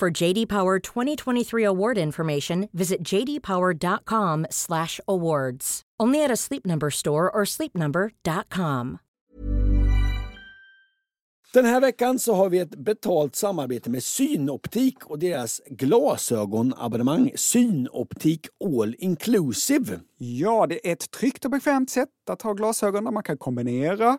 For JD Power 2023 award information, visit jdpower.com/awards. Only at a Sleep Number store or sleepnumber.com. Den här veckan så har vi ett betalt samarbete med Synoptik och deras glasögonabonnemang Synoptik All Inclusive. Ja, det är ett tryggt och bekvämt sätt att ha glasögon där man kan kombinera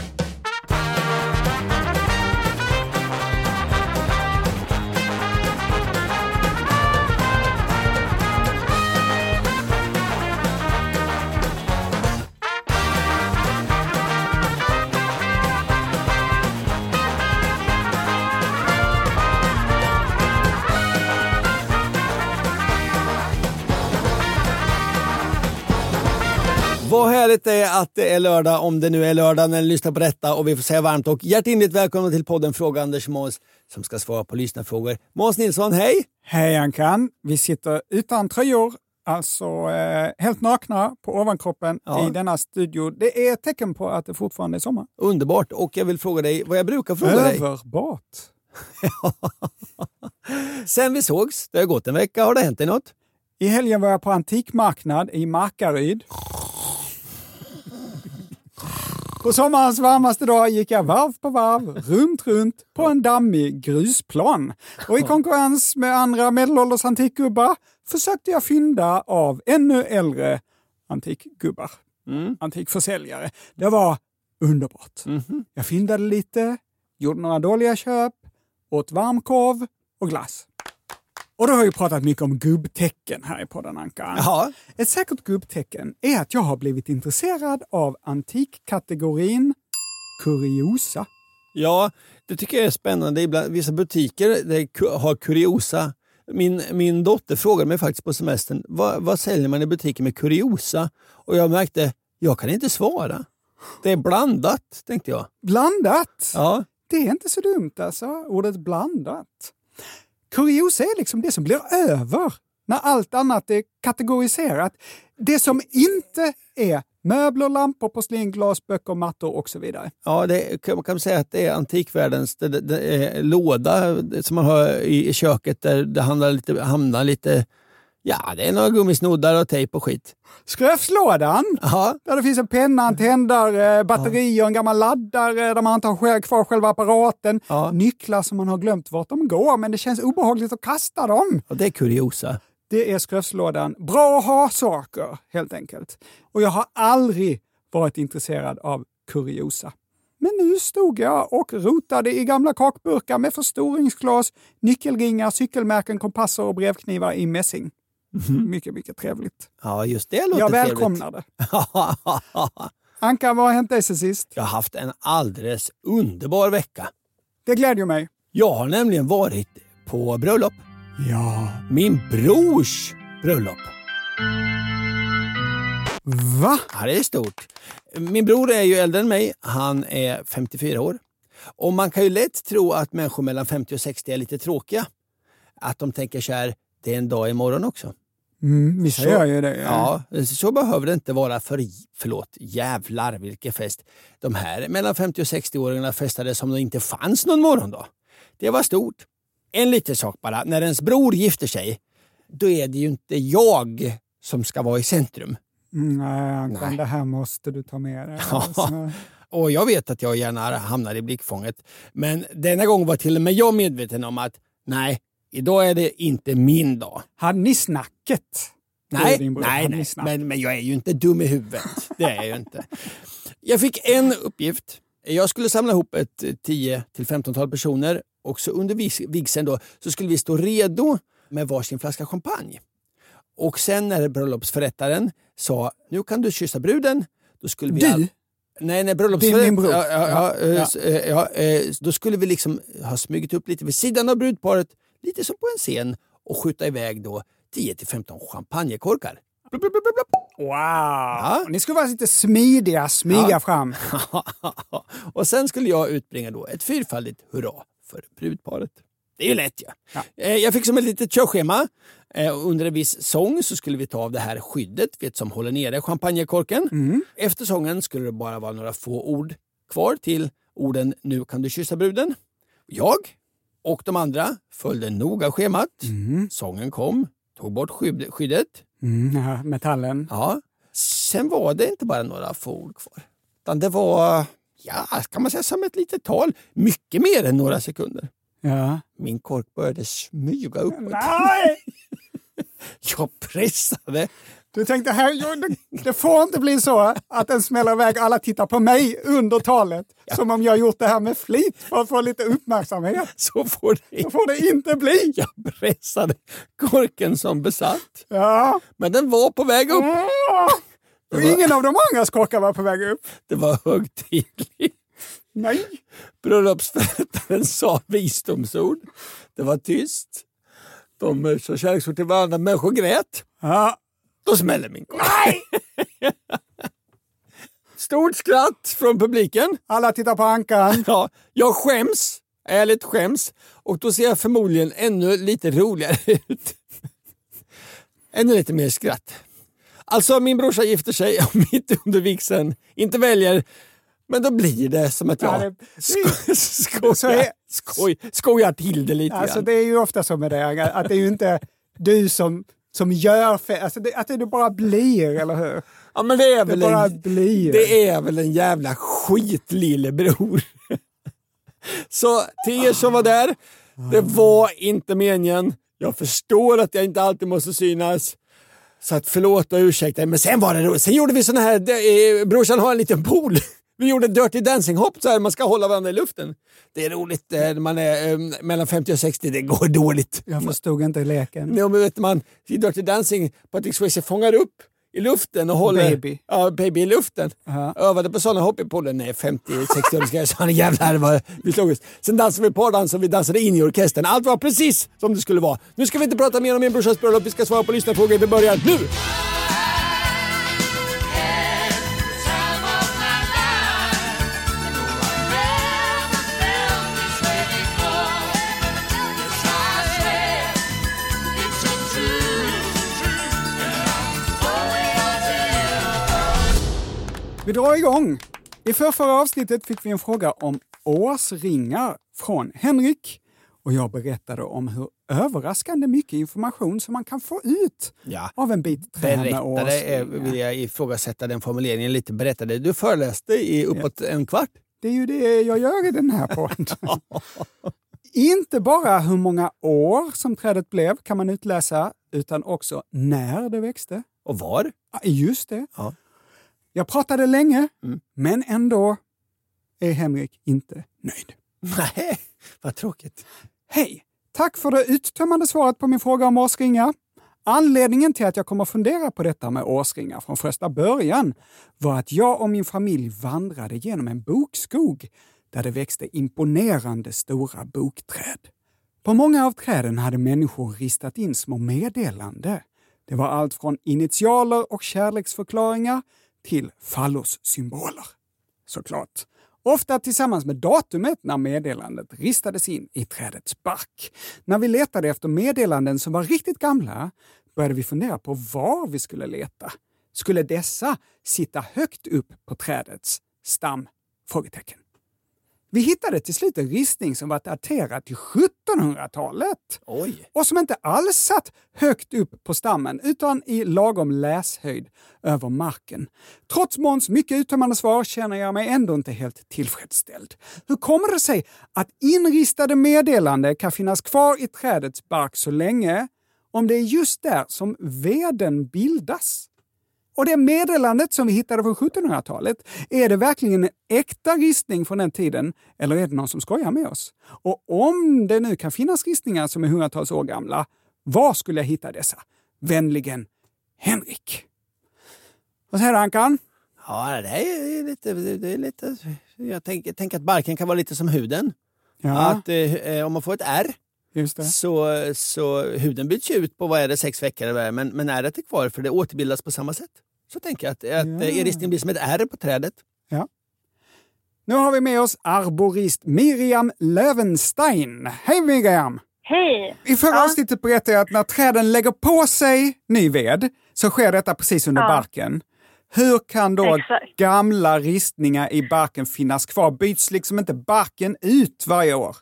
Vad härligt det är att det är lördag, om det nu är lördag när ni lyssnar på detta. Och vi får säga varmt och hjärtinligt välkomna till podden Fråga Anders Måns som ska svara på lyssnarfrågor. Måns Nilsson, hej! Hej Ankan! Vi sitter utan tröjor, alltså eh, helt nakna på ovankroppen Ja. i denna studio. Det är ett tecken på att det fortfarande är sommar. Underbart! Och jag vill fråga dig vad jag brukar fråga dig. Överbart! Sen vi sågs, det har gått en vecka, har det hänt dig något? I helgen var jag på antikmarknad i Markaryd. På sommarens varmaste dag gick jag varv på varv, runt, runt på en dammig grusplan. Och i konkurrens med andra medelålders antikgubbar försökte jag fynda av ännu äldre antikgubbar. Antikförsäljare. Det var underbart. Jag fyndade lite, gjorde några dåliga köp, åt varmkorv och glass. Och då har jag ju pratat mycket om gubbtecken här i podden Anka. Ja. Ett säkert gubbtecken är att jag har blivit intresserad av antikkategorin kuriosa. Ja, det tycker jag är spännande. Ibland, vissa butiker har kuriosa. Min, min dotter frågade mig faktiskt på semestern, vad, vad säljer man i butiker med kuriosa? Och jag märkte, jag kan inte svara. Det är blandat, tänkte jag. Blandat! Ja, Det är inte så dumt alltså, ordet blandat. Kuriosa är liksom det som blir över när allt annat är kategoriserat. Det som inte är möbler, lampor, porslin, glas, böcker, mattor och så vidare. ja det, man kan säga att det är antikvärldens det, det, det låda som man har i, i köket där det handlar lite, hamnar lite, ja det är några gummisnoddar och tejp och skit. Skröfslådan, Ja, där det finns en penna, en tändare, batteri och en gammal laddare där man inte har kvar själva apparaten. Ja. Nycklar som man har glömt vart de går, men det känns obehagligt att kasta dem. och det är kuriosa. Det är skröfslådan. Bra att ha saker, helt enkelt. Och jag har aldrig varit intresserad av kuriosa. Men nu stod jag och rotade i gamla kakburkar med förstoringsglas, nyckelringar, cykelmärken, kompasser och brevknivar i mässing. Mycket, mycket trevligt. Ja, just det låter Jag trevligt. välkomnar det. Anka, vad har hänt dig sen sist? Jag har haft en alldeles underbar vecka. Det glädjer mig. Jag har nämligen varit på bröllop. Ja. Min brors bröllop. Va? Ja, det är stort. Min bror är ju äldre än mig. Han är 54 år. Och man kan ju lätt tro att människor mellan 50 och 60 är lite tråkiga. Att de tänker så här, det är en dag imorgon också. Mm, vissa Så- gör ju det. Ja, så behöver det inte vara för, förlåt, jävlar vilken fest. De här mellan 50 och 60-åringarna festade som om det inte fanns någon morgondag. Det var stort. En liten sak bara, när ens bror gifter sig, då är det ju inte jag som ska vara i centrum. Mm, nej, Ankan, Nej. det här måste du ta med dig. Ja. Alltså. Och jag vet att jag gärna hamnar i blickfånget. Men denna gång var till och med jag medveten om att nej, idag är det inte min dag. Hade ni snacket? Nej, nej, nej. Men, men jag är ju inte dum i huvudet. Det är jag ju inte. Jag fick en uppgift. Jag skulle samla ihop ett 10-15-tal personer och så under vigseln då, så skulle vi stå redo med varsin flaska champagne. Och sen när bröllopsförrättaren sa nu kan du kyssa bruden. Då skulle vi Du? all- Nej, nej, bröllopsförrättaren. Ja, ja, ja, Ja, eh, eh, eh, då skulle vi liksom ha smugit upp lite vid sidan av brudparet, lite som på en scen och skjuta iväg då 10-15 champagnekorkar. Blup, blup, blup. Wow! Ni skulle vara lite smidiga, smyga Ja. fram. och sen skulle jag utbringa då ett fyrfaldigt hurra för brudparet. Det är ju lätt ja. Ja. Eh, Jag fick som ett litet körschema. Eh, Under en viss sång så skulle vi ta av det här skyddet vet, som håller nere champagnekorken. Mm. Efter sången skulle det bara vara några få ord kvar till orden Nu kan du kyssa bruden. Jag och de andra följde noga schemat. Sången kom, tog bort skydd- skyddet. Mm, ja, metallen. Ja. Sen var det inte bara några få ord kvar. Utan det var, ja, kan man säga som ett litet tal. Mycket mer än några sekunder. Ja. Min kork började smyga uppåt. Nej! Jag pressade. Du tänkte, här, det, får inte bli så att den smäller iväg alla tittar på mig under talet. Som om jag gjort det här med flit för att få lite uppmärksamhet. Så får det Så får det inte bli. Jag pressade korken som besatt. Ja. Men den var på väg upp. Och ingen av de andras korkar var på väg upp. Det var högtidligt. Nej. Bröllopsförrättaren sa visdomsord. Det var tyst. De så kärleksfulla till varandra. Människor grät. Ja. Då smäller min kork. Stort skratt från publiken. Alla tittar på Ankan. Ja, jag skäms. Ärligt skäms. Och då ser jag förmodligen ännu lite roligare ut. ännu lite mer skratt. Alltså min brorsa gifter sig och mitt under vigseln inte väljer men då blir det som att Ja, jag det- sko- skojar, är- skoj, skojar till det lite Alltså grann. det är ju ofta så med det, att det är ju inte du som, som gör fe- alltså det, att det bara blir, eller hur? Ja, men det är Det väl bara en, blir. det är väl en jävla skitlillebror. Så till er som var där, det var inte meningen. Jag förstår att jag inte alltid måste synas. Så att förlåt och ursäkta, men sen var det roligt. Sen gjorde vi såna här, eh, brorsan har en liten pool. Vi gjorde Dirty Dancing-hopp så här, man ska hålla varandra i luften. Det är roligt eh, när man är eh, mellan 50 och 60, det går dåligt. Jag förstod inte leken. Nej, men vet man, i Dirty Dancing, Patrick Swayze fångar upp i luften och håller Baby. Ja, baby i luften. Ja. Övade på sådana hopp i poolen. Nej, 50-60 år ska så han jävlar vad vi slog oss. Sen dansade vi pardans och vi dansade in i orkestern. Allt var precis som det skulle vara. Nu ska vi inte prata mer om min brorsas bröllop. Vi ska svara på lyssnarfrågor. Vi börjar nu! Vi drar igång. I förrförra avsnittet fick vi en fråga om årsringar från Henrik. Och jag berättade om hur överraskande mycket information som man kan få ut Ja. av en bit trä med eh, årsringar. vill jag ifrågasätta den formuleringen lite. Berättade. Du föreläste i uppåt en kvart. Det är ju det jag gör i den här podden. Inte bara hur många år som trädet blev kan man utläsa, utan också när det växte. Och var? Ja, Just det. Ja. Jag pratade länge, Mm. men ändå är Henrik inte nöjd. Nej, vad tråkigt. Hej! Tack för det uttömmande svaret på min fråga om årsringar. Anledningen till att jag kommer fundera på detta med årsringar från första början var att jag och min familj vandrade genom en bokskog där det växte imponerande stora bokträd. På många av träden hade människor ristat in små meddelande. Det var allt från initialer och kärleksförklaringar till fallossymboler. Såklart. Ofta tillsammans med datumet när meddelandet ristades in i trädets bark. När vi letade efter meddelanden som var riktigt gamla började vi fundera på var vi skulle leta. Skulle dessa sitta högt upp på trädets stam? Frågetecken. Vi hittade till slut en ristning som var daterad till 1700-talet Oj. och som inte alls satt högt upp på stammen utan i lagom läshöjd över marken. Trots Måns mycket uttömmande svar känner jag mig ändå inte helt tillfredsställd. Hur kommer det sig att inristade meddelande kan finnas kvar i trädets bark så länge om det är just där som veden bildas? Och det meddelandet som vi hittade från 1700-talet, är det verkligen en äkta ristning från den tiden eller är det någon som skojar med oss? Och om det nu kan finnas ristningar som är hundratals år gamla, var skulle jag hitta dessa? Vänligen Henrik. Vad säger du Ankan? Ja, det är lite... Det är lite jag tänker, tänker att barken kan vara lite som huden. Ja, Att eh, om man får ett R. så, så huden byts ju ut på vad är det, sex veckor eller vad är det, men, men ärret är kvar för det återbildas på samma sätt. Så tänker jag att, att Ja. ja. ristningen blir som ett R på trädet. Nu har vi med oss arborist Miriam Löwenstein. Hej Miriam! Hej! I förra Ja. avsnittet berättade jag att när träden lägger på sig ny ved så sker detta precis under Ja. barken. Hur kan då Exakt. gamla ristningar i barken finnas kvar? Byts liksom inte barken ut varje år?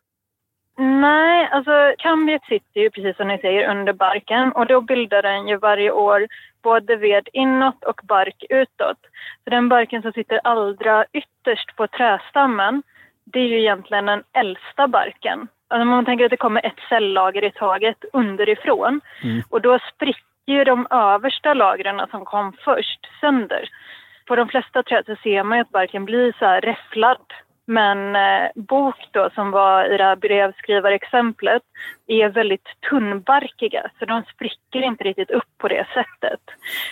Nej, alltså kambiet sitter ju precis som ni säger under barken och då bildar den ju varje år både ved inåt och bark utåt. Så den barken som sitter allra ytterst på trästammen, det är ju egentligen den äldsta barken. Alltså man tänker att det kommer ett cellager i taget underifrån och då spricker ju de översta lagren som kom först sönder. På de flesta träd så ser man ju att barken blir så här räfflad. Men eh, bok då, som var i det här brevskrivarexemplet, är väldigt tunnbarkiga så de spricker inte riktigt upp på det sättet.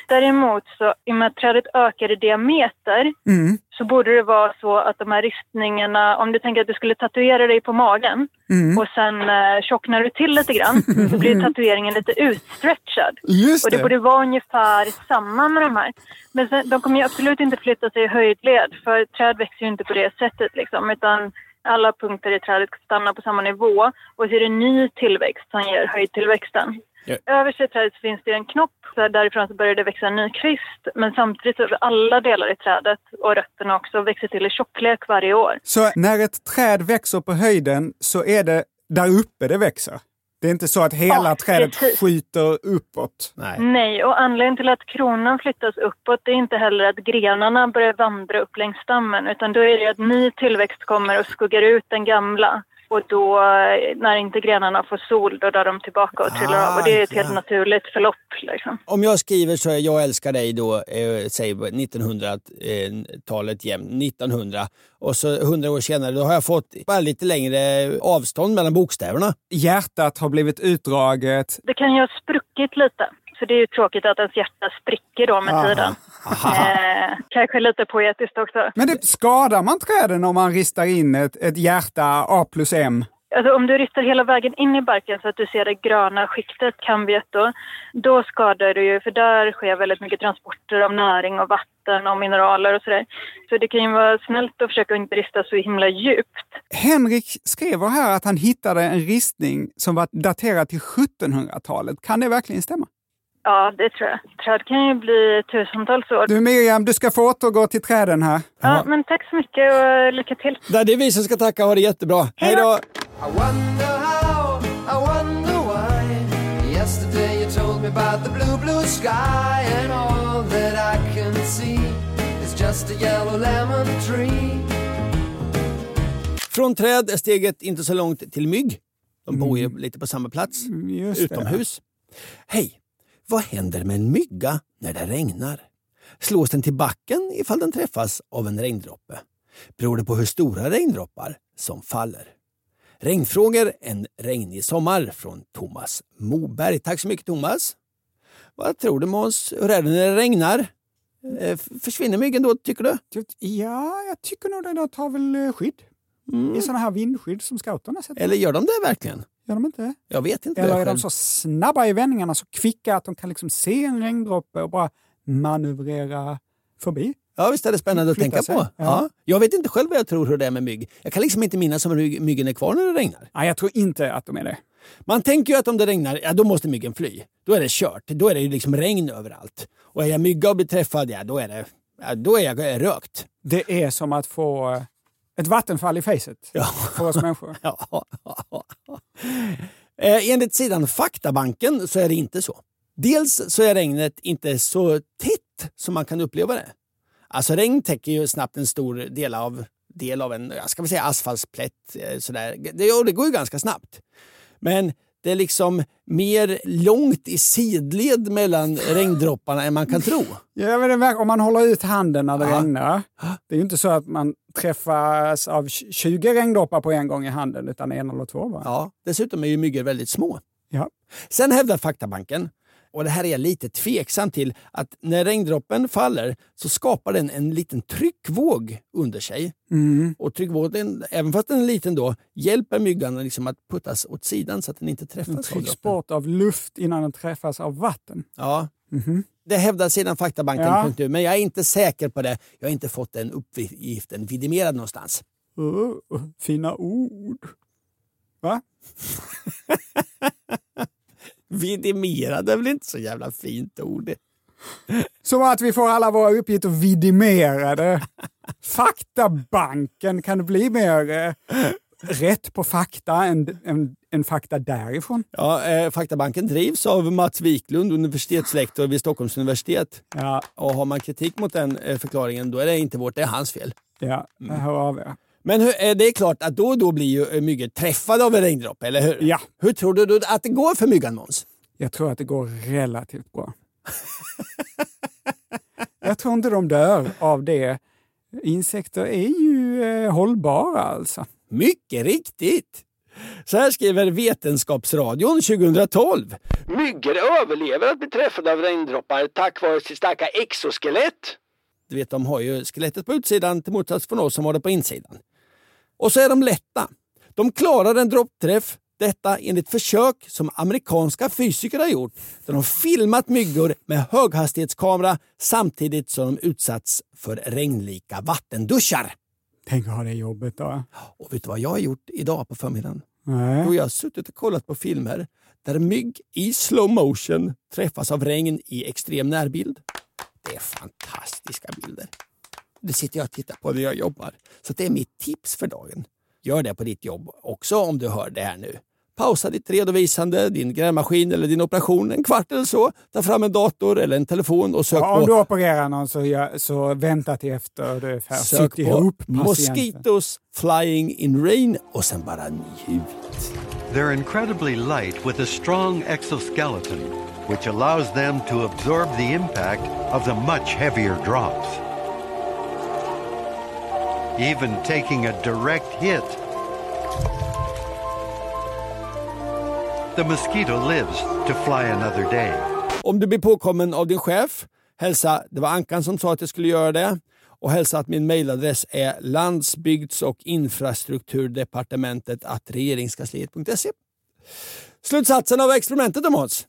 Däremot så, i och med att trädet ökar i diameter Mm. så borde det vara så att de här ristningarna, om du tänker att du skulle tatuera dig på magen Mm. och sen eh, tjocknar du till lite grann så blir tatueringen lite utstretchad. Just Och det det. borde vara ungefär samma med de här. Men sen, de kommer ju absolut inte flytta sig i höjdled för träd växer ju inte på det sättet liksom utan alla punkter i trädet stannar på samma nivå och så är det ny tillväxt som ger höjdtillväxten. Ja. Överst i trädet finns det en knopp, så därifrån så börjar det växa en ny kvist. Men samtidigt så är alla delar i trädet och rötterna också växer till i tjocklek varje år. Så när ett träd växer på höjden så är det där uppe det växer? Det är inte så att hela Ja, trädet precis. skjuter uppåt? Nej. Nej, och anledningen till att kronan flyttas uppåt det är inte heller att grenarna börjar vandra upp längs stammen utan då är det att ny tillväxt kommer och skuggar ut den gamla. Och då, eh, när inte grenarna får sol, då drar de tillbaka och trillar av. Och det är ett helt ja. naturligt förlopp. Liksom. Om jag skriver så är jag älskar dig då, eh, säg 1900-talet jämt, 1900 och så 100 år senare då har jag fått bara lite längre avstånd mellan bokstäverna. Hjärtat har blivit utdraget. Det kan ju ha spruckit lite. Så det är ju tråkigt att ens hjärta spricker då med Aha. tiden. Eh, kanske lite poetiskt också. Men det, skadar man träden om man ristar in ett, ett hjärta A plus M? Alltså om du ristar hela vägen in i barken så att du ser det gröna skiktet, kambiet då, då skadar du ju, för där sker väldigt mycket transporter av näring och vatten och mineraler och sådär. Så det kan ju vara snällt att försöka inte rista så himla djupt. Henrik skriver här att han hittade en ristning som var daterad till 1700-talet. Kan det verkligen stämma? Ja, det tror jag. Träd kan ju bli tusentals år. Du Miriam, du ska få återgå till träden här. Ja, men tack så mycket och lycka till. Det är vi som ska tacka, ha det jättebra. Hej då! Just. Från träd är steget inte så långt till mygg. De bor ju lite på samma plats, Just det. utomhus. Hej! Vad händer med en mygga när det regnar? Slås den till backen ifall den träffas av en regndroppe? Beror det på hur stora regndroppar som faller? Regnfrågor en regnig sommar från Thomas Moberg. Tack så mycket Thomas. Vad tror du Måns? Hur är det när det regnar? Eh, Försvinner myggen då tycker du? Ja, jag tycker nog den tar väl eh, skydd. I sådana här vindskydd som scouterna sätter. Eller gör de det verkligen? Gör de inte? Jag vet inte. Eller är de så snabba i vändningarna, så kvicka att de kan liksom se en regndroppe och bara manövrera förbi? Ja, visst är det spännande att tänka sig. på. Ja. Ja. Jag vet inte själv vad jag tror hur det är med mygg. Jag kan liksom inte minnas om myg- myggen är kvar när det regnar. Nej, jag tror inte att de är det. Man tänker ju att om det regnar, ja då måste myggen fly. Då är det kört. Då är det ju liksom regn överallt. Och är jag mygga och blir träffad, ja då är det ja, då är jag rökt. Det är som att få eh, ett vattenfall i facet Ja. för oss människor. Ja. Eh, Enligt sidan Faktabanken så är det inte så. Dels så är regnet inte så tätt som man kan uppleva det. Alltså regn täcker ju snabbt en stor del av, del av en jag ska väl säga asfaltsplätt. eh, Sådär. Det, och det går ju ganska snabbt. Men det är liksom mer långt i sidled mellan regndropparna än man kan tro. Ja, men det verkar- om man håller ut handen när det Ja. regnar. Det är ju inte så att man träffas av 20 regndroppar på en gång i handen, utan en eller två bara. Ja, dessutom är ju myggor väldigt små. Ja. Sen hävdar Faktabanken, och det här är jag lite tveksam till, att när regndroppen faller så skapar den en liten tryckvåg under sig. Mm. Och tryckvågen, även fast den är liten då, hjälper myggan liksom att puttas åt sidan så att den inte Den träffas av trycks bort av luft innan den träffas av vatten. Ja. Mhm. Det hävdar sedan faktabanken.nu, Ja. men jag är inte säker på det. Jag har inte fått den uppgiften vidimerad någonstans. Uh, fina ord. Va? Vidimerad är väl inte så jävla fint ord? Som att vi får alla våra uppgifter vidimerade. Faktabanken, kan det bli mer eh, rätt på fakta än, än, än fakta därifrån? Ja, eh, Faktabanken drivs av Mats Wiklund, universitetslektor vid Stockholms universitet. Ja, Och har man kritik mot den eh, förklaringen, då är det inte vårt, det är hans fel. ja jag hör av er. Men hur, eh, det är klart att då och då blir ju eh, myggor träffade av en regndroppe, eller hur? Ja. Hur tror du då att det går för myggan, Måns? Jag tror att det går relativt bra. jag tror inte de dör av det. Insekter är ju eh, hållbara alltså. Mycket riktigt! Så här skriver Vetenskapsradion 2012. Myggor överlever att bli träffade av regndroppar tack vare sitt starka exoskelett. Du vet, de har ju skelettet på utsidan till motsats från oss som har det på insidan. Och så är de lätta. De klarar en droppträff. Detta enligt försök som amerikanska fysiker har gjort där de filmat myggor med höghastighetskamera samtidigt som de utsatts för regnlika vattenduschar. Tänk att ha det jobbet då. Och vet du vad jag har gjort idag på förmiddagen? Nej. Jo, jag har suttit och kollat på filmer där mygg i slow motion träffas av regn i extrem närbild. Det är fantastiska bilder. Det sitter jag och tittar på när jag jobbar. Så det är mitt tips för dagen. Gör det på ditt jobb också om du hör det här nu. Pausa ditt redovisande, din grävmaskin eller din operation en kvart eller så. Ta fram en dator eller en telefon och sök Ja, om på du opererar någon så, gör, så vänta till efter du är färdig. Sök Sitt på. Mosquitoes flying in rain och sen bara njut. They're incredibly light with a strong exoskeleton, which allows them to absorb the impact of the much heavier drops. Even taking a direct hit, the mosquito lives to fly another day. Om du blir påkommen av din chef, hälsa det var Ankan som sa att jag skulle göra det och hälsa att min mejladress är landsbygds och infrastrukturdepartementet att regeringskansliet.se. Slutsatsen av experimentet om oss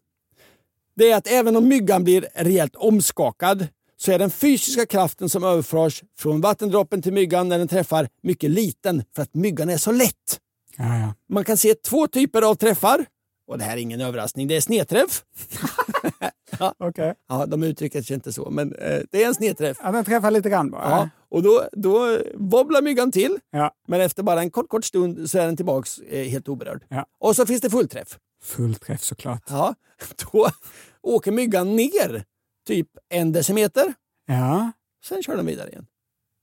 det är att även om myggan blir rejält omskakad så är den fysiska kraften som överförs från vattendroppen till myggan när den träffar mycket liten för att myggan är så lätt. Ja, ja. Man kan se två typer av träffar. Och det här är ingen överraskning, det är snedträff. Okej. Ja, de uttrycker sig inte så, men eh, det är en snedträff. Ja, den träffar lite grann bara. Ja, och då, då wobblar myggan till, Ja. men efter bara en kort, kort stund så är den tillbaks eh, helt oberörd. Ja. Och så finns det fullträff. Full träff såklart. Ja, då åker myggan ner typ en decimeter, Ja. sen kör den vidare igen.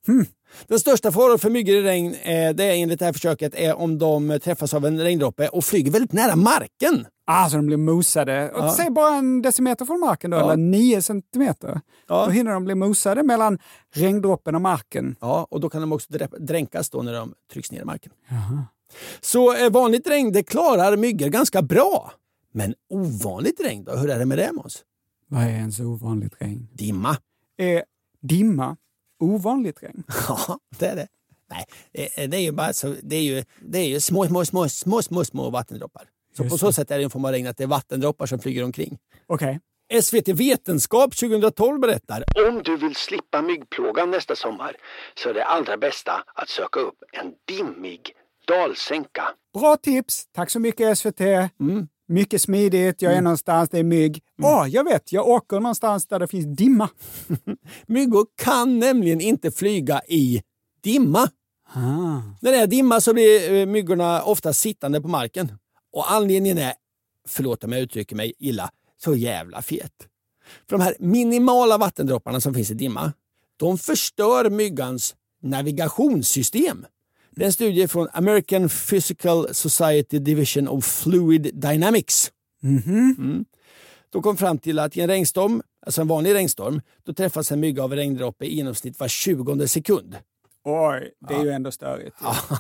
Hmm. Den största faran för myggor i regn, eh, det är enligt det här försöket, är om de träffas av en regndroppe och flyger väldigt nära marken. Alltså de blir mosade. Ja. Säg bara en decimeter från marken då, Ja. eller nio centimeter. Ja. Då hinner de bli mosade mellan regndroppen och marken. Ja, och då kan de också drä- dränkas då när de trycks ner i marken. Så eh, vanligt regn det klarar myggor ganska bra. Men ovanligt regn då? Hur är det med det Måns? Vad är ens ovanligt regn? Dimma. Är dimma ovanligt regn? Ja, det är det. Nej, eh, det är ju bara så, det är ju, det är ju små, små, små, små, små, små vattendroppar. Så Just på så sätt är det en form av regn att det är vattendroppar som flyger omkring. Okej. SVT Vetenskap 2012 berättar om du vill slippa myggplågan nästa sommar så är det allra bästa att söka upp en dimmig dalsänka. Bra tips! Tack så mycket SVT. Mycket smidigt, jag är någonstans, det är mygg. Åh, jag vet, jag åker någonstans där det finns dimma. Myggor kan nämligen inte flyga i dimma. Ah. När det är dimma så blir eh, myggorna ofta sittande på marken. Och anledningen är, förlåt om jag uttrycker mig illa, så jävla fet. För de här minimala vattendropparna som finns i dimma, de förstör myggans navigationssystem. Det är en studie från American Physical Society Division of Fluid Dynamics. Mm. De kom fram till att i en regnstorm, alltså en vanlig regnstorm, då träffas en mygga av en regndroppe i genomsnitt var 20 sekund. Oj, det är ju ändå störigt.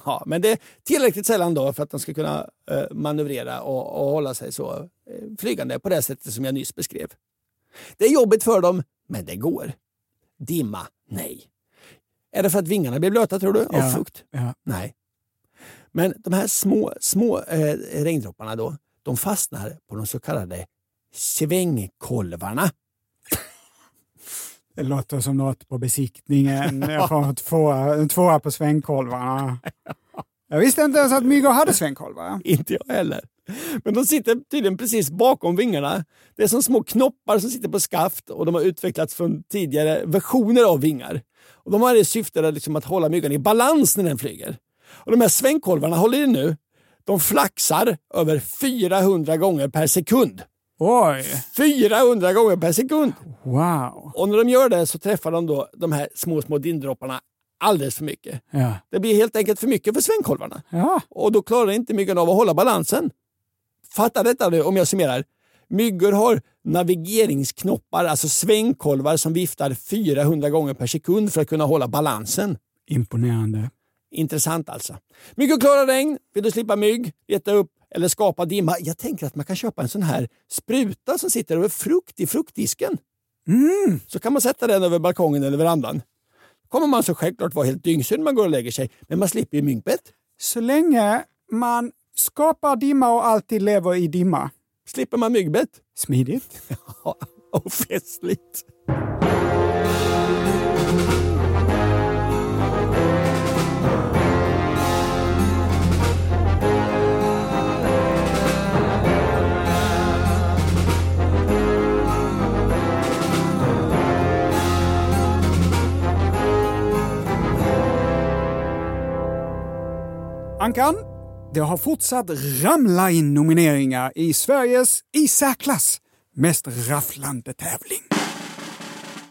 Ja, men det är tillräckligt sällan då för att de ska kunna eh, manövrera och, och hålla sig så eh, flygande på det sättet som jag nyss beskrev. Det är jobbigt för dem, men det går. Dimma, nej. Är det för att vingarna blir blöta tror du? Av fukt? Nej. Men de här små, små eh, regndropparna då, de fastnar på de så kallade svängkolvarna. Det låter som något på besiktningen. Jag får en tvåa, en tvåa på svängkolvarna. Jag visste inte ens att myggor hade svängkolvar. Inte jag heller. Men de sitter tydligen precis bakom vingarna. Det är som små knoppar som sitter på skaft och de har utvecklats från tidigare versioner av vingar. Och de har det syftet liksom att hålla myggan i balans när den flyger. Och de här svängkolvarna, håller i nu, de flaxar över 400 gånger per sekund. Oj, 400 gånger per sekund! wow. Och när de gör det så träffar de då de här små, små dindropparna alldeles för mycket. Ja. Det blir helt enkelt för mycket för svängkolvarna. Ja. Och då klarar inte myggan av att hålla balansen. Fatta detta nu om jag summerar. Myggor har navigeringsknoppar, alltså svängkolvar som viftar 400 gånger per sekund för att kunna hålla balansen. Imponerande. Intressant alltså. Myggor klarar regn. Vill du slippa mygg, leta upp eller skapa dimma? Jag tänker att man kan köpa en sån här spruta som sitter över frukt i fruktdisken. Så kan man sätta den över balkongen eller verandan. kommer man så självklart vara helt dyngsur när man går och lägger sig, men man slipper ju myggbett. Så länge man skapar dimma och alltid lever i dimma. Slipper man myggbett. Smidigt. Ja, och festligt. Ankan, det har fortsatt ramla in nomineringar i Sveriges i särklass mest rafflande tävling.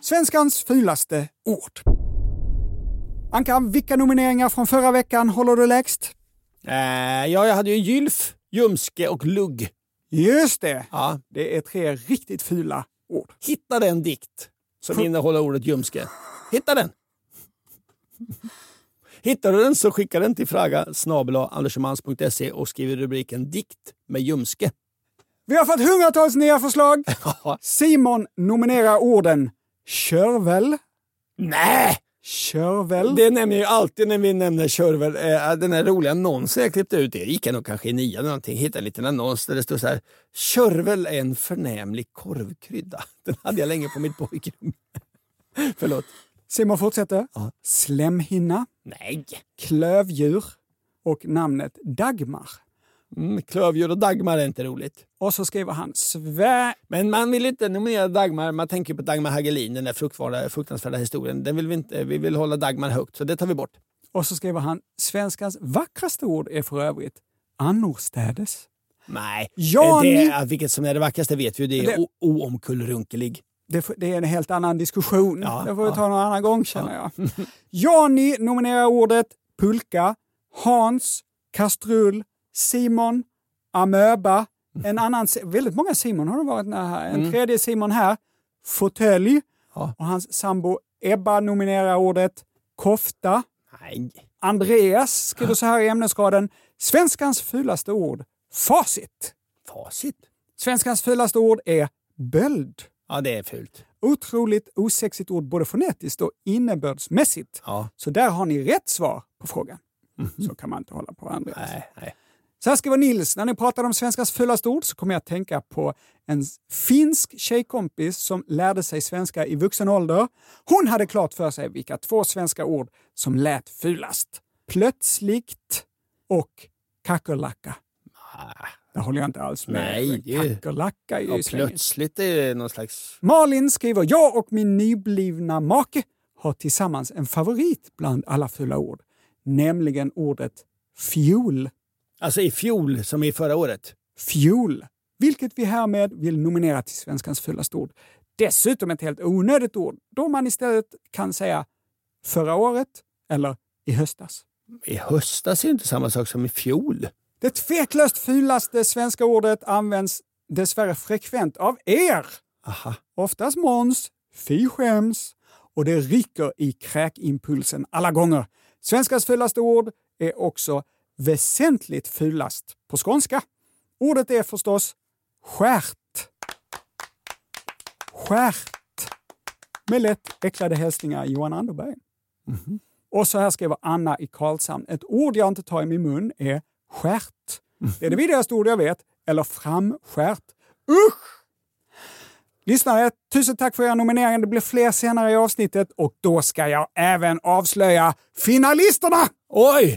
Svenskans fulaste ord. Ankan, vilka nomineringar från förra veckan håller du lägst? Eh, ja, jag hade ju gylf, ljumske och lugg. Just det! Ja. Det är tre riktigt fula ord. Hitta den dikt som innehåller ordet ljumske. Hitta den! Hittar du den så skicka den till fraga andersomans.se och skriv rubriken dikt med ljumske. Vi har fått hundratals nya förslag. Simon nominerar orden körvel, Nej! körvel, Det nämner ju alltid när vi nämner körvel. Eh, den här roliga annonsen jag klippte ut, det gick jag nog kanske i nian eller någonting, hittade en liten annons där det stod så här. Körvel är en förnämlig korvkrydda. Den hade jag länge på mitt pojkrum. Förlåt. Simon fortsätter. Ja. Slemhinna, Nej. klövdjur och namnet Dagmar. Mm, klövdjur och Dagmar är inte roligt. Och så skriver han Svä... Men man vill inte nominera Dagmar, man tänker på Dagmar Hagelin, den där fruktvärda, fruktansvärda historien. Den vill vi, inte, vi vill hålla Dagmar högt, så det tar vi bort. Och så skriver han Svenskans vackraste ord är för övrigt annorstädes. Nej, Ja, det, vilket som är det vackraste vet vi, det är Det- oomkullrunkelig. Det, det är en helt annan diskussion. Ja, det får vi ja. ta någon annan gång känner jag. Jani nominerar ordet pulka, Hans, kastrull, Simon, amöba, en annan, väldigt många Simon har det varit med här. En tredje Simon här, fåtölj Mm. Ja. och hans sambo Ebba nominerar ordet kofta. Nej. Andreas skriver så här i ämnesraden, svenskans fulaste ord, facit. Facit? Svenskans fulaste ord är böld. Ja, det är fult. Otroligt osexigt ord både fonetiskt och innebördsmässigt. Ja. Så där har ni rätt svar på frågan. Så kan man inte hålla på Andreas. Nej, nej. Så här skriver Nils, när ni pratar om svenskans fulaste ord så kommer jag att tänka på en finsk tjejkompis som lärde sig svenska i vuxen ålder. Hon hade klart för sig vilka två svenska ord som lät fulast. Plötsligt, och kackerlacka. Det håller jag inte alls med. Nej, det är- Kackerlacka är ju plötsligt är det någon slags... Malin skriver, jag och min nyblivna make har tillsammans en favorit bland alla fula ord. Nämligen ordet fjol. Alltså i fjol, som i förra året. Fjol. Vilket vi härmed vill nominera till svenskans fulaste ord. Dessutom ett helt onödigt ord, då man istället kan säga förra året eller i höstas. I höstas är ju inte samma sak som i fjol. Det tveklöst fulaste svenska ordet används dessvärre frekvent av er. Aha. Oftast Måns, fy skäms och det rycker i kräkimpulsen alla gånger. Svenskans fulaste ord är också väsentligt fulast på skånska. Ordet är förstås skärt. Skärt. Med lätt äcklade hälsningar Johan Anderberg. Och så här skriver Anna i Karlshamn. Ett ord jag inte tar i min mun är skärt. Det är det vidrigaste ord jag vet. Eller framskärt. Usch! Lyssnare, tusen tack för era nomineringar. Det blir fler senare i avsnittet och då ska jag även avslöja finalisterna! Oj!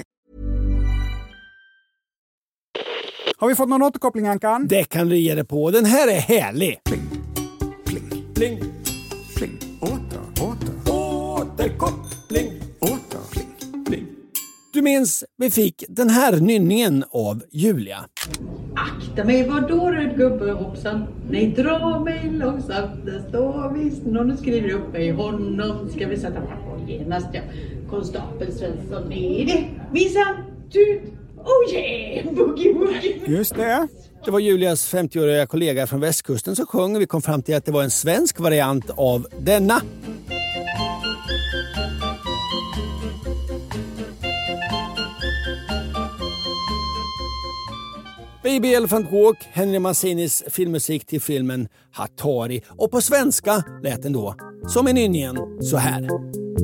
Har vi fått någon återkoppling Ankan? Det kan du ge dig på. Den här är härlig. Pling, Pling. pling. Åter, åter, Återkoppling. åter. Pling, pling. Du minns, vi fick den här nynningen av Julia. Akta mig, vad då röd gubbe hoppsan? Nej, dra mig långsamt, det står visst någon skriver upp mig. Honom ska vi sätta på genast ja. Konstapel Svensson, nej det minsann tut. Oh yeah, boogie woogie. Just det. Det var Julias 50-åriga kollega från västkusten som sjöng. Vi kom fram till att det var en svensk variant av denna. Baby Elephant Walk, Henry Mancinis filmmusik till filmen Hattari. Och på svenska lät den då, som i nynningen, så här.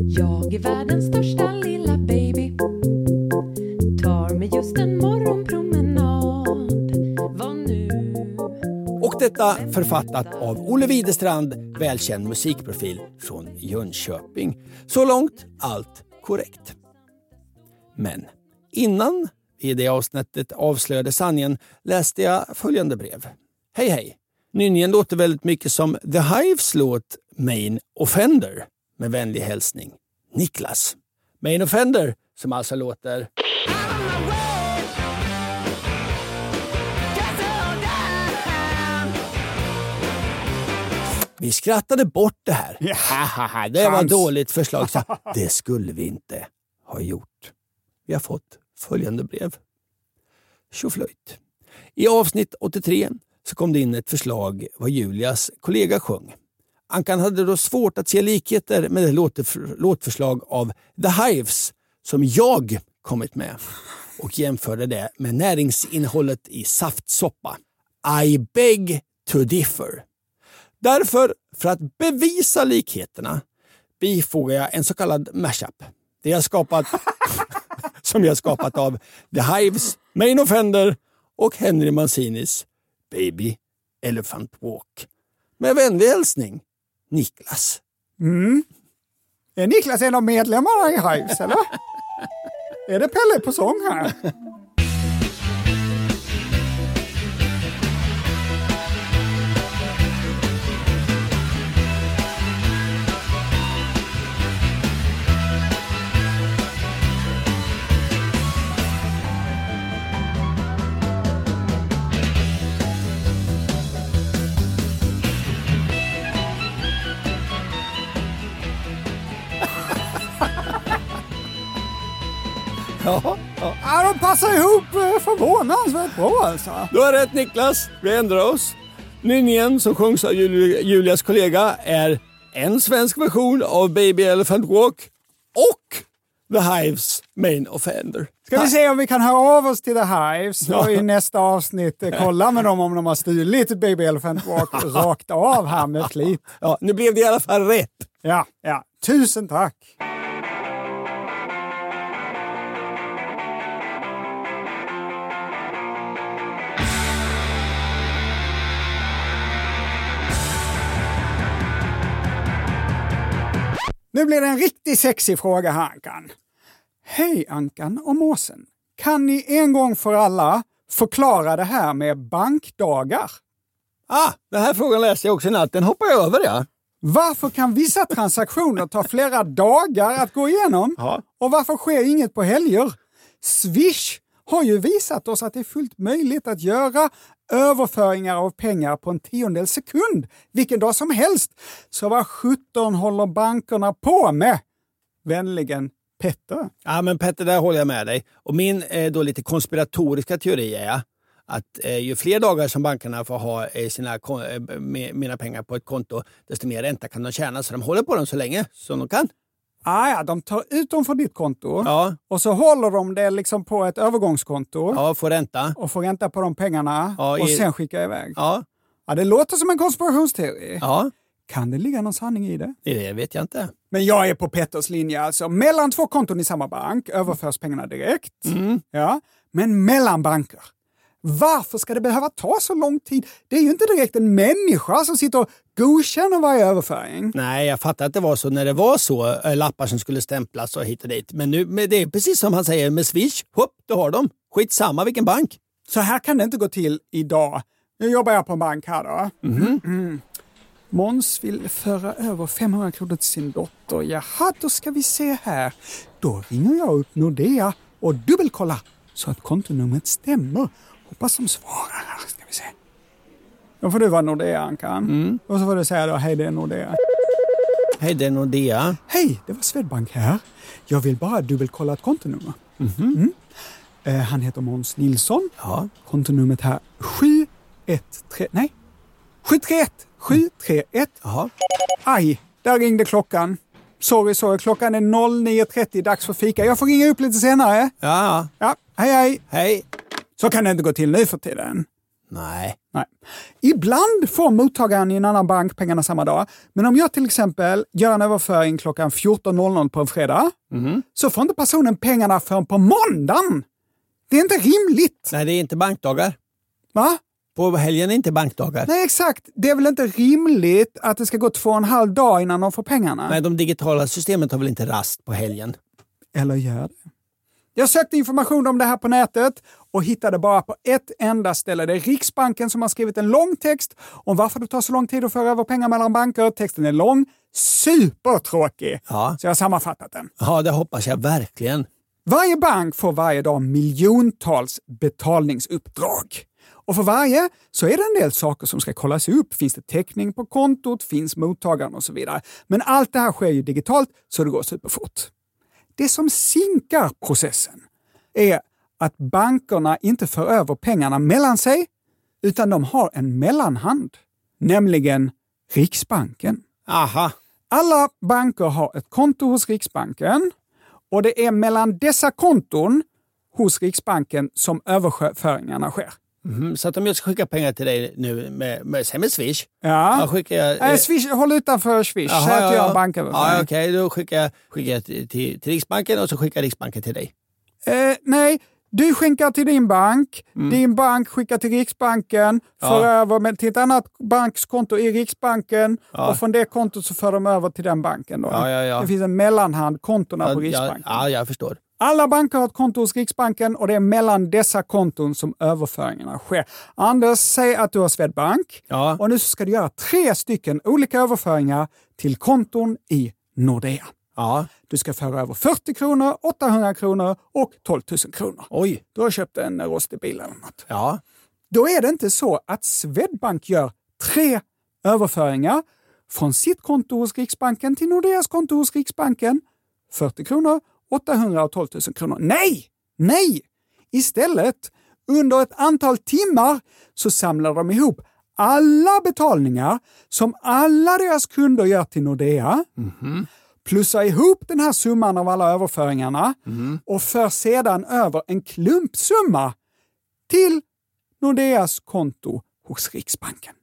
Jag är världens största lilla baby detta författat av Olle Widerstrand, välkänd musikprofil från Jönköping. Så långt allt korrekt. Men innan vi i det avsnittet avslöjade sanningen läste jag följande brev. Hej hej! Nynningen låter väldigt mycket som The Hives låt Main Offender. Med vänlig hälsning Niklas. Main Offender som alltså låter... Vi skrattade bort det här. Det var chans. dåligt förslag. Så det skulle vi inte ha gjort. Vi har fått följande brev. Tjoflöjt. I avsnitt 83 så kom det in ett förslag vad Julias kollega sjöng. Ankan hade då svårt att se likheter med det låtförslag av The Hives som jag kommit med och jämförde det med näringsinnehållet i saftsoppa. I beg to differ. Därför, för att bevisa likheterna, bifogar jag en så kallad mashup. Det jag skapat, som jag skapat av The Hives Main Offender och Henry Mancinis Baby Elephant Walk. Med vänlig hälsning, Niklas. Mm. Är Niklas en av medlemmarna i Hives, eller? är det Pelle på sång här? Ja, ja. Ja, de passar ihop eh, förvånansvärt bra alltså. Du har rätt Niklas, vi ändrar oss. Nynningen som sjungs av Jul- Julias kollega är en svensk version av Baby Elephant Walk och The Hives Main Offender. Ska vi se om vi kan höra av oss till The Hives och i nästa avsnitt eh, kolla med dem om de har stulit Baby Elephant Walk rakt av här med flit. Ja, nu blev det i alla fall rätt. Ja, ja. Tusen tack! Nu blir det en riktigt sexig fråga här Ankan. Hej Ankan och måsen. Kan ni en gång för alla förklara det här med bankdagar? Ah, den här frågan läste jag också i natt. Den hoppar jag över ja. Varför kan vissa transaktioner ta flera dagar att gå igenom? Ja. Och varför sker inget på helger? Swish har ju visat oss att det är fullt möjligt att göra överföringar av pengar på en tiondels sekund vilken dag som helst. Så vad sjutton håller bankerna på med? Vänligen Petter. Ja, men Petter, där håller jag med dig. Och min eh, då lite konspiratoriska teori är att eh, ju fler dagar som bankerna får ha eh, sina, eh, med, mina pengar på ett konto, desto mer ränta kan de tjäna. Så de håller på dem så länge som de kan. Ah, ja, de tar ut dem från ditt konto Ja, och så håller de det liksom på ett övergångskonto ja får ränta. och får ränta på de pengarna Ja, och i- sen skickar iväg. Ja, Ja, det låter som en konspirationsteori. ja, Kan det ligga någon sanning i det? det vet jag inte. Men jag är på Petters linje alltså. Mellan två konton i samma bank överförs pengarna direkt. Ja. Men mellan banker. Varför ska det behöva ta så lång tid? Det är ju inte direkt en människa som sitter och godkänner varje överföring. Nej, jag fattar att det var så när det var så. eh, Lappar som skulle stämplas och hit och dit. Men nu, men det är precis som han säger med Swish. Hopp, då har de. Skitsamma vilken bank. Så här kan det inte gå till idag. Nu jobbar jag på en bank här då. Mm. Måns vill föra över 500 kronor till sin dotter. Jaha, då ska vi se här. Då ringer jag upp Nordea och dubbelkollar så att kontonumret stämmer. Hoppas de svarar här. Ska vi se. Då får du vara Nordea, Ankan. Och så får du säga då, hej det är Nordea. Hej, det är Nordea. Hej, det var Swedbank här. Jag vill bara dubbelkolla ett kontonummer. Mm. Eh, han heter Måns Nilsson. Ja. Kontonumret här 713... Nej, 731 731. Jaha. Aj, där ringde klockan. Sorry, sorry. Klockan är 09.30, dags för fika. Jag får ringa upp lite senare. Ja, ja. Ja, hej hej. Hej. Så kan det inte gå till nu för tiden. Nej. Nej. Ibland får mottagaren i en annan bank pengarna samma dag. Men om jag till exempel gör en överföring klockan 14.00 på en fredag så får inte personen pengarna förrän på måndagen. Det är inte rimligt. Nej, det är inte bankdagar. Va? På helgen är inte bankdagar. Nej, exakt. Det är väl inte rimligt att det ska gå två och en halv dag innan de får pengarna? Nej, de digitala systemen har väl inte rast på helgen? Eller gör det? Jag sökte information om det här på nätet och hittade bara på ett enda ställe. Det är Riksbanken som har skrivit en lång text om varför det tar så lång tid att föra över pengar mellan banker. Texten är lång, supertråkig. Ja. Så jag har sammanfattat den. Ja, det hoppas jag verkligen. Varje bank får varje dag miljontals betalningsuppdrag. Och för varje så är det en del saker som ska kollas upp. Finns det täckning på kontot? Finns mottagaren och så vidare. Men allt det här sker ju digitalt så det går superfort. Det som sinkar processen är att bankerna inte för över pengarna mellan sig utan de har en mellanhand, nämligen Riksbanken. Aha. Alla banker har ett konto hos Riksbanken och det är mellan dessa konton hos Riksbanken som överföringarna sker. Mhm, Så att om jag ska skicka pengar till dig nu med, med, säg med Swish. Ja. Skickar jag, Nej, Swish, håll utanför Swish. Säg att ja, du gör ja. en banköverföring. Ja, Okej, då skickar jag, skickar jag till, till, till Riksbanken och så skickar Riksbanken till dig. Eh, nej, du skickar till din bank, din bank skickar till Riksbanken, Mm. Ja. för över till ett annat bankskonto i Riksbanken Ja. och från det kontot så för de över till den banken. Då. Ja, ja, ja. Det finns en mellanhand, kontona på ja, Riksbanken. ja, jag förstår. Alla banker har ett konto hos Riksbanken och det är mellan dessa konton som överföringarna sker. Anders, säg att du har Swedbank Ja. och nu ska du göra tre stycken olika överföringar till konton i Nordea. Ja. Du ska föra över 40 kronor, 800 kronor och 12 000 kronor. Oj. Du har köpt en rostig bil eller något. Ja. Då är det inte så att Swedbank gör tre överföringar från sitt konto hos Riksbanken till Nordeas konto hos Riksbanken. 40 kronor, 800 och 12 000 kronor. Nej! Nej! Istället, under ett antal timmar så samlar de ihop alla betalningar som alla deras kunder gör till Nordea plussar ihop den här summan av alla överföringarna och för sedan över en klumpsumma till Nordeas konto hos Riksbanken.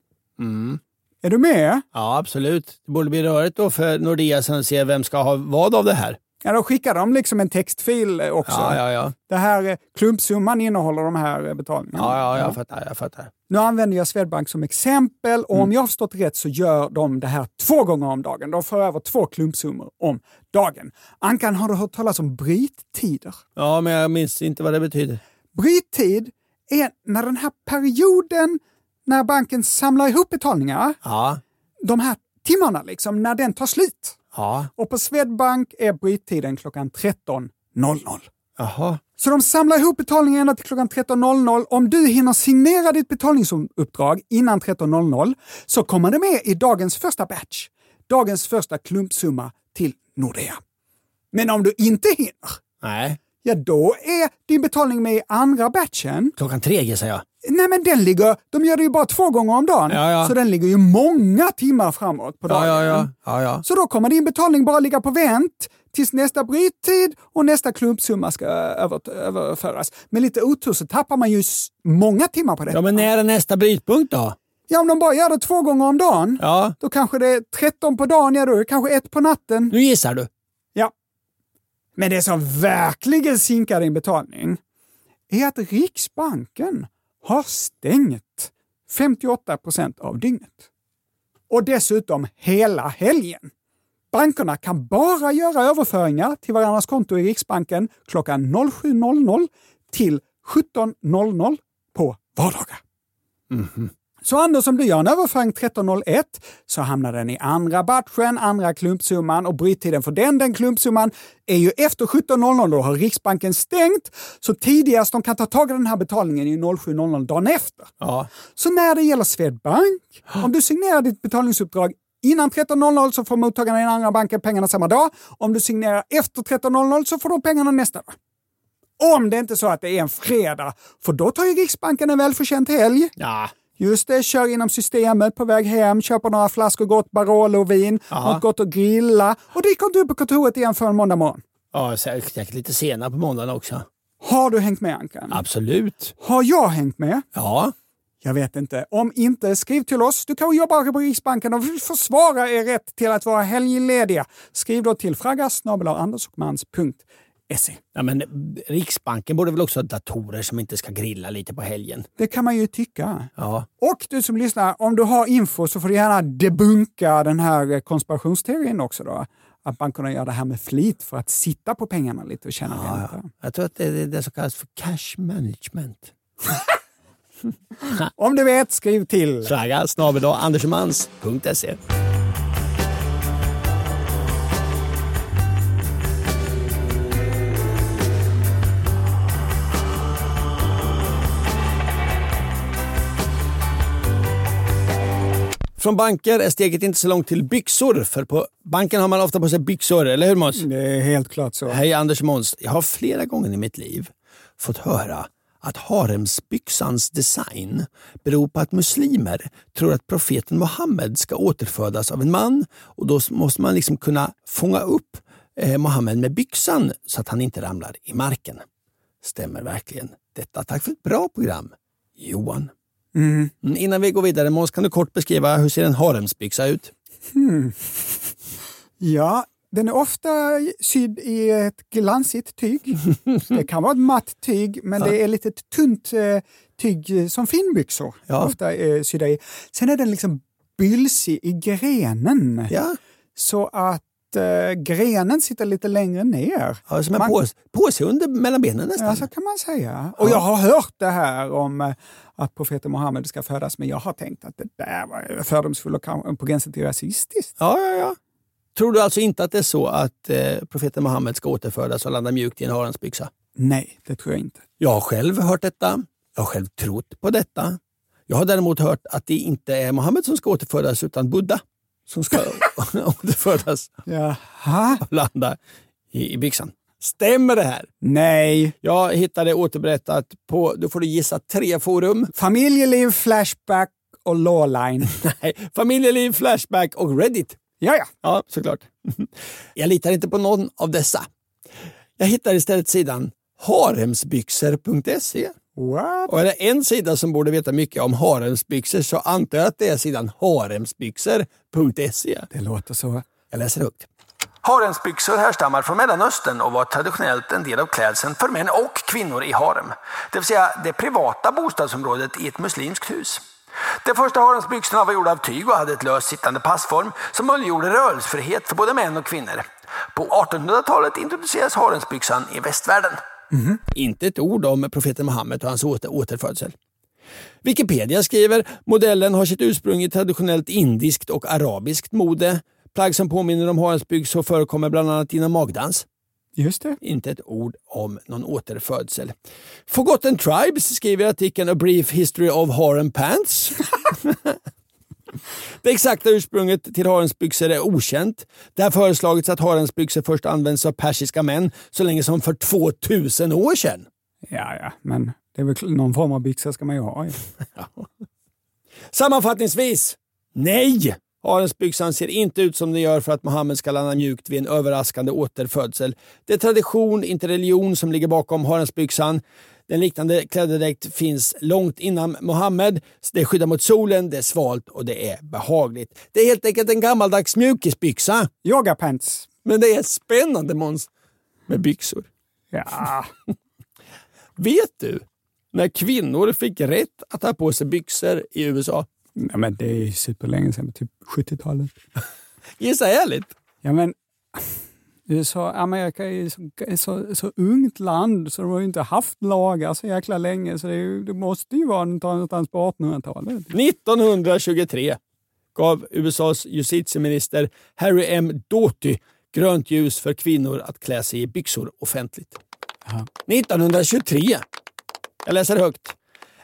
Är du med? ja, absolut. Det borde bli rörigt då för Nordea sen att se vem ska ha vad av det här. Ja, då skickar de liksom en textfil eh, också. Ja, ja, ja. Det här eh, klumpsumman innehåller de här eh, betalningarna. Ja, ja, jag fattar. Jag fattar. Nu använder jag Swedbank som exempel och om jag har förstått rätt så gör de det här två gånger om dagen. De för över två klumpsummor om dagen. Ankan, har du hört talas om bryttider? Ja, men jag minns inte vad det betyder. Bryttid är när den här perioden när banken samlar ihop betalningar, Ja. de här timmarna liksom, när den tar slut. Ja. Och på Swedbank är bryttiden klockan 13.00. Jaha. Så de samlar ihop betalningen ända till klockan 13.00. Om du hinner signera ditt betalningsuppdrag innan 13.00 så kommer det med i dagens första batch. Dagens första klumpsumma till Nordea. Men om du inte hinner, Nej. Ja då är din betalning med i andra batchen. Klockan tre gissar jag. Nej men den ligger, de gör det ju bara två gånger om dagen. Ja, ja. Så den ligger ju många timmar framåt på dagen. Ja, ja, ja. Så då kommer din betalning bara ligga på vänt tills nästa bryttid och nästa klumpsumma ska över, överföras. Med lite otur så tappar man ju många timmar på det. Ja, men när är nästa brytpunkt då? Ja, om de bara gör det två gånger om dagen, Ja. då kanske det är 13 på dagen, ja då är det kanske ett på natten. Nu gissar du. Men det som verkligen sinkar din betalning är att Riksbanken har stängt 58 procent av dygnet. Och dessutom hela helgen. Bankerna kan bara göra överföringar till varandras konto i Riksbanken klockan 07.00 till 17.00 på vardagar. Mm -hmm om du gör en överföring 13.01 så hamnar den i andra batchen, andra klumpsumman och bryttiden för den, den klumpsumman, är ju efter 17.00. Då har Riksbanken stängt, så tidigast de kan ta tag i den här betalningen är ju 07.00 dagen efter. Ja. Så när det gäller Swedbank, om du signerar ditt betalningsuppdrag innan 13.00 så får mottagarna i den andra banken pengarna samma dag. Om du signerar efter 13.00 så får de pengarna nästa dag. Om det inte är så att det är en fredag, för då tar ju Riksbanken en välförtjänt helg. Ja. Just det, kör inom systemet på väg hem, köper några flaskor gott Barolo-vin, något gott att grilla och dyker inte upp på kontoret igen förrän måndag morgon. Ja, säkert lite senare på måndagen också. Har du hängt med Ankan? Absolut. Har jag hängt med? Ja. Jag vet inte. Om inte, skriv till oss. Du kanske jobbar på Riksbanken och vill försvara er rätt till att vara helglediga. Skriv då till fragga.andersochmans.se. ja, men Riksbanken borde väl också ha datorer som inte ska grilla lite på helgen. Det kan man ju tycka. Ja. Och du som lyssnar, om du har info så får du gärna debunka den här konspirationsteorin också då. Att bankerna gör det här med flit för att sitta på pengarna lite och tjäna Ja, ränta. ja. Jag tror att det är det som kallas för cash management. Om du vet, skriv till. Fragga snabel Från banker är steget inte så långt till byxor, för på banken har man ofta på sig byxor, eller hur Måns? Det är helt klart så. Hej Anders Måns. Jag har flera gånger i mitt liv fått höra att haremsbyxans design beror på att muslimer tror att profeten Muhammed ska återfödas av en man och då måste man liksom kunna fånga upp eh, Muhammed med byxan så att han inte ramlar i marken. Stämmer verkligen detta? Tack för ett bra program. Johan. Mm. Mm, Innan vi går vidare, Måns, kan du kort beskriva hur ser en haremsbyxa ut? Hmm. Ja, den är ofta sydd i ett glansigt tyg. Det kan vara ett matt tyg, men det är lite tunt eh, tyg eh, som finbyxor Ja. ofta är sydda i. Sen är den liksom bylsig i grenen. Ja, Så att eh, grenen sitter lite längre ner. ja som en Man- påse, påse under mellan benen nästan. Ja, så kan man säga. Och jag har hört det här om eh, att profeten Muhammed ska födas, men jag har tänkt att det där var fördomsfullt och på gränsen till rasistiskt. Ja, ja, ja. Tror du alltså inte att det är så att eh, profeten Muhammed ska återfödas och landa mjukt i en haremsbyxa? Nej, det tror jag inte. Jag har själv hört detta. Jag har själv trott på detta. Jag har däremot hört att det inte är Muhammed som ska återfödas utan Buddha som ska återfödas Jaha. landa i, i byxan. Stämmer det här? Nej. Jag hittade återberättat på, då får du gissa, tre forum. Familjeliv, Flashback och Lawline. Nej, Familjeliv, Flashback och Reddit. Ja, ja. Ja, såklart. Jag litar inte på någon av dessa. Jag hittar istället sidan haremsbyxor.se. What? Och är det en sida som borde veta mycket om haremsbyxor så antar jag att det är sidan haremsbyxor.se. Det låter så. Jag läser högt. Haremsbyxor härstammar från Mellanöstern och var traditionellt en del av klädseln för män och kvinnor i harem. Det vill säga det privata bostadsområdet i ett muslimskt hus. De första haremsbyxorna var gjorda av tyg och hade ett löst sittande passform som möjliggjorde rörelsefrihet för både män och kvinnor. På 1800-talet introducerades haremsbyxan i västvärlden. Inte ett ord om profeten Muhammed och hans åter återfödsel. Wikipedia skriver modellen har sitt ursprung i traditionellt indiskt och arabiskt mode. Plagg som påminner om haremsbyxor förekommer bland annat inom magdans. Just det. Inte ett ord om någon återfödsel. Forgotten Tribes skriver i artikeln A Brief History of Harem Pants. Det exakta ursprunget till haremsbyxor är okänt. Det har föreslagits att haremsbyxor först används av persiska män så länge som för 2000 år sedan. Ja, ja, men det är väl någon form av byxa ska man ju ha. ju. Sammanfattningsvis, nej! Haremsbyxan ser inte ut som den gör för att Mohammed ska landa mjukt vid en överraskande återfödsel. Det är tradition, inte religion, som ligger bakom haremsbyxan. Den liknande klädedräkt finns långt innan Mohammed. Det skyddar mot solen, det är svalt och det är behagligt. Det är helt enkelt en gammaldags mjukisbyxa. Yoga pants. Men det är spännande Måns, med byxor. Ja. Vet du när kvinnor fick rätt att ha på sig byxor i USA? ja, men det är superlänge sedan, typ 70-talet. Gissa ärligt. Ja, men USA, Amerika är ju så, så, så ungt land så de har ju inte haft lagar så jäkla länge så det, ju, det måste ju vara någonstans på 1800-talet. 1923 gav USAs justitieminister Harry M. Doughty grönt ljus för kvinnor att klä sig i byxor offentligt. 1923. Jag läser högt.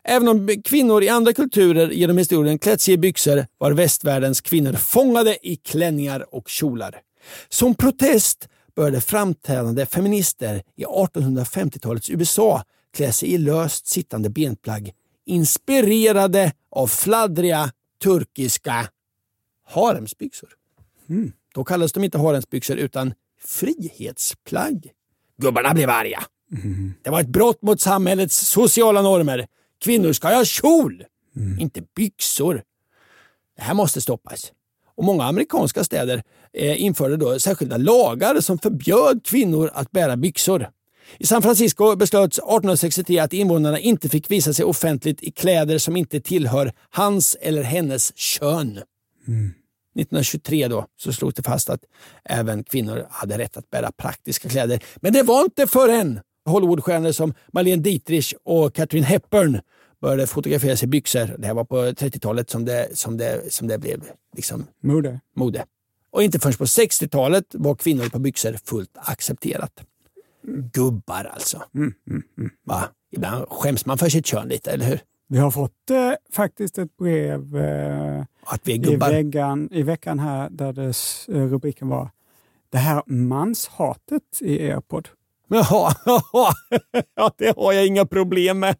Även om kvinnor i andra kulturer genom historien klätt sig i byxor var västvärldens kvinnor fångade i klänningar och kjolar. Som protest började framträdande feminister i 1850-talets USA klä sig i löst sittande benplagg inspirerade av fladdriga turkiska haremsbyxor. Då kallades de inte haremsbyxor utan frihetsplagg. Gubbarna blev arga. Det var ett brott mot samhällets sociala normer. Kvinnor ska ha kjol, inte byxor. Det här måste stoppas. Och Många amerikanska städer eh, införde då särskilda lagar som förbjöd kvinnor att bära byxor. I San Francisco beslöts 1863 att invånarna inte fick visa sig offentligt i kläder som inte tillhör hans eller hennes kön. 1923 då så slogs det fast att även kvinnor hade rätt att bära praktiska kläder. Men det var inte förrän Hollywoodstjärnor som Marlene Dietrich och Katharine Hepburn började fotografera sig i byxor. Det här var på 30-talet som det, som det, som det blev liksom Mode. mode. Och inte förrän på 60-talet var kvinnor på byxor fullt accepterat. Gubbar alltså. Va? Ibland skäms man för sitt kön lite, eller hur? Vi har fått eh, faktiskt ett brev eh, i, veckan, i veckan här där det, s- eh, rubriken var Det här manshatet i er podd. Jaha, ja, det har jag inga problem med.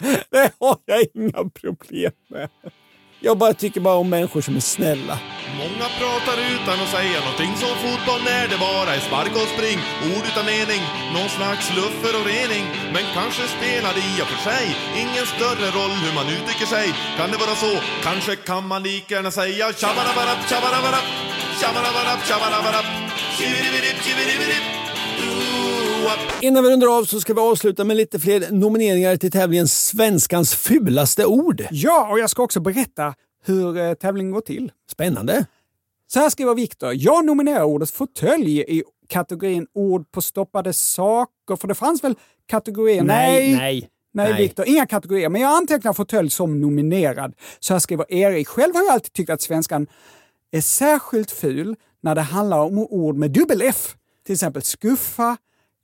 Det har jag inga problem med. Jag bara tycker bara om människor som är snälla. Många pratar utan att säga någonting som fotboll när det bara är spark och spring. Ord utan mening, någon slags luffer och rening. Men kanske spelar det i och för sig ingen större roll hur man uttrycker sig. Kan det vara så? Kanske kan man lika gärna säga tjabarabarap, tjabarabarap, tjabarabarap, tjabarabarap, tjibidibidip, tjibidibidip. Innan vi rundar av så ska vi avsluta med lite fler nomineringar till tävlingen Svenskans fulaste ord. Ja, och jag ska också berätta hur eh, tävlingen går till. Spännande. Så här skriver Viktor. Jag nominerar ordet fåtölj i kategorin ord på stoppade saker, för det fanns väl kategorier? Nej, nej. Nej, Nej. Viktor, inga kategorier. Men jag antecknar fåtölj som nominerad. Så här skriver Erik. Själv har jag alltid tyckt att svenskan är särskilt ful när det handlar om ord med dubbel F. Till exempel skuffa,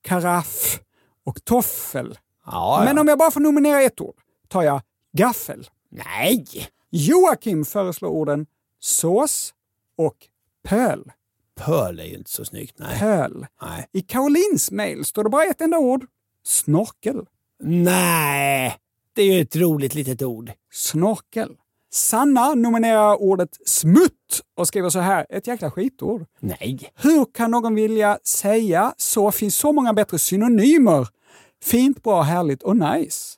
karaff och toffel. Ja, Men om jag bara får nominera ett ord tar jag gaffel. Nej! Joakim föreslår orden sås och pöl. Pöl är ju inte så snyggt. Nej. Pöl. Nej. I Karolins mail står det bara ett enda ord. Snorkel. Nej, det är ju ett roligt litet ord. Snorkel. Sanna nominerar ordet smutt och skriver så här, ett jäkla skitord. Nej. Hur kan någon vilja säga så finns så många bättre synonymer? Fint, bra, härligt och nice.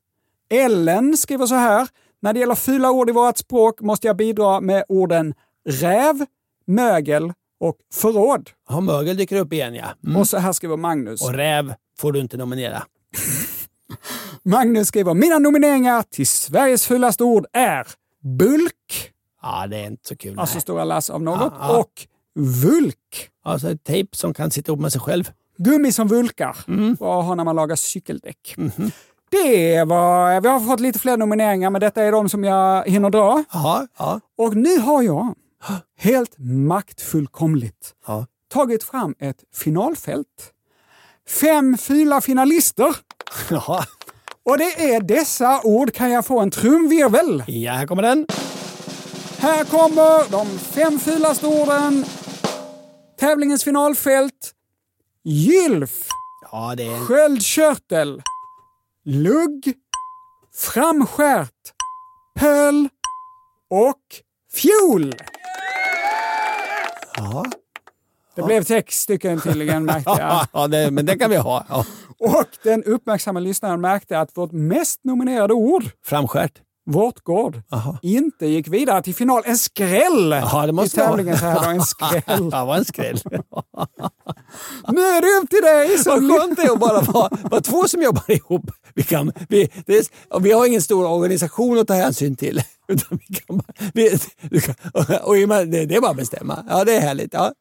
Ellen skriver så här, när det gäller fula ord i vårt språk måste jag bidra med orden räv, mögel och förråd. Ja, mögel dyker upp igen ja. Mm. Och så här skriver Magnus. Och räv får du inte nominera. Magnus skriver, mina nomineringar till Sveriges fulaste ord är bulk, Ja, det är inte så kul. alltså nej. stora lass av något, Ja, ja. och vulk. Alltså ett tejp som kan sitta ihop med sig själv. Gummi som vulkar. Mm. Bra att ha när man lagar cykeldäck. Mhm. Det var, vi har fått lite fler nomineringar, men detta är de som jag hinner dra. Ja, ja. Och nu har jag, helt maktfullkomligt, Ja. tagit fram ett finalfält. Fem fula finalister. Ja. Och det är dessa ord. Kan jag få en trumvirvel? ja, här kommer den. Här kommer de fem fulaste orden. Tävlingens finalfält. Gylf. Ja, det är... Sköldkörtel. Lugg. Framskärt. Pöl. Och fjol. Ja. Det blev sex stycken tydligen märkte jag. Ja, det, men det kan vi ha. Ja. Och den uppmärksamma lyssnaren märkte att vårt mest nominerade ord, Framskärt. Vårtgård, inte gick vidare till final. En skräll Ja, det måste i tävlingen så här då. En skräll. Det var en skräll. Nu är det upp till dig som Vad skönt det är att bara vara, vara två som jobbar ihop. Vi, kan, vi, är, vi har ingen stor organisation att ta hänsyn till. Utan vi kan bara, vi, kan, och, och, det, det är bara att bestämma. Ja, det är härligt. Ja.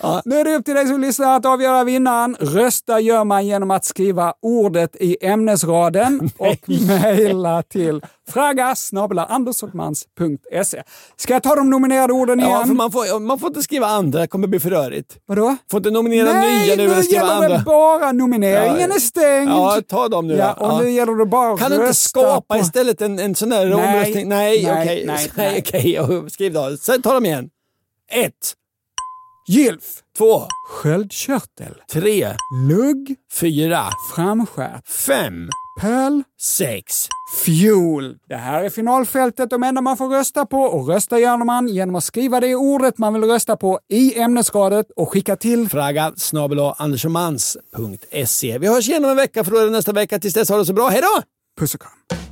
Ja. Nu är det upp till dig som lyssnar att avgöra vinnaren. Rösta gör man genom att skriva ordet i ämnesraden och mejla till fraga anderssochmans.se. Ska jag ta de nominerade orden igen? Ja, för man, får, man får inte skriva andra, det kommer bli för rörigt. Vadå? Får inte nominera Nej, nya nu nu eller skriva gäller andra. det bara nomineringen Ja. är stängd. Ja, ta dem nu Ja, och Ja. nu gäller det bara Kan du inte skapa på... istället en, en sån där Nej, omröstning? Nej, nej, okej. nej, Nej, okej. Skriv då. Sen ta dem igen. Ett, Gylf, två, sköldkörtel, tre, lugg, fyra, framskärt, fem, pöl, sex. fjol. Det här är finalfältet, de enda man får rösta på och rösta gör man genom att skriva det ordet man vill rösta på i ämnesradet och skicka till Fraga andersomans.se. Vi hörs igen om en vecka, för då är det nästa vecka. Tills dess, ha det så bra. Hej då! Puss och kram.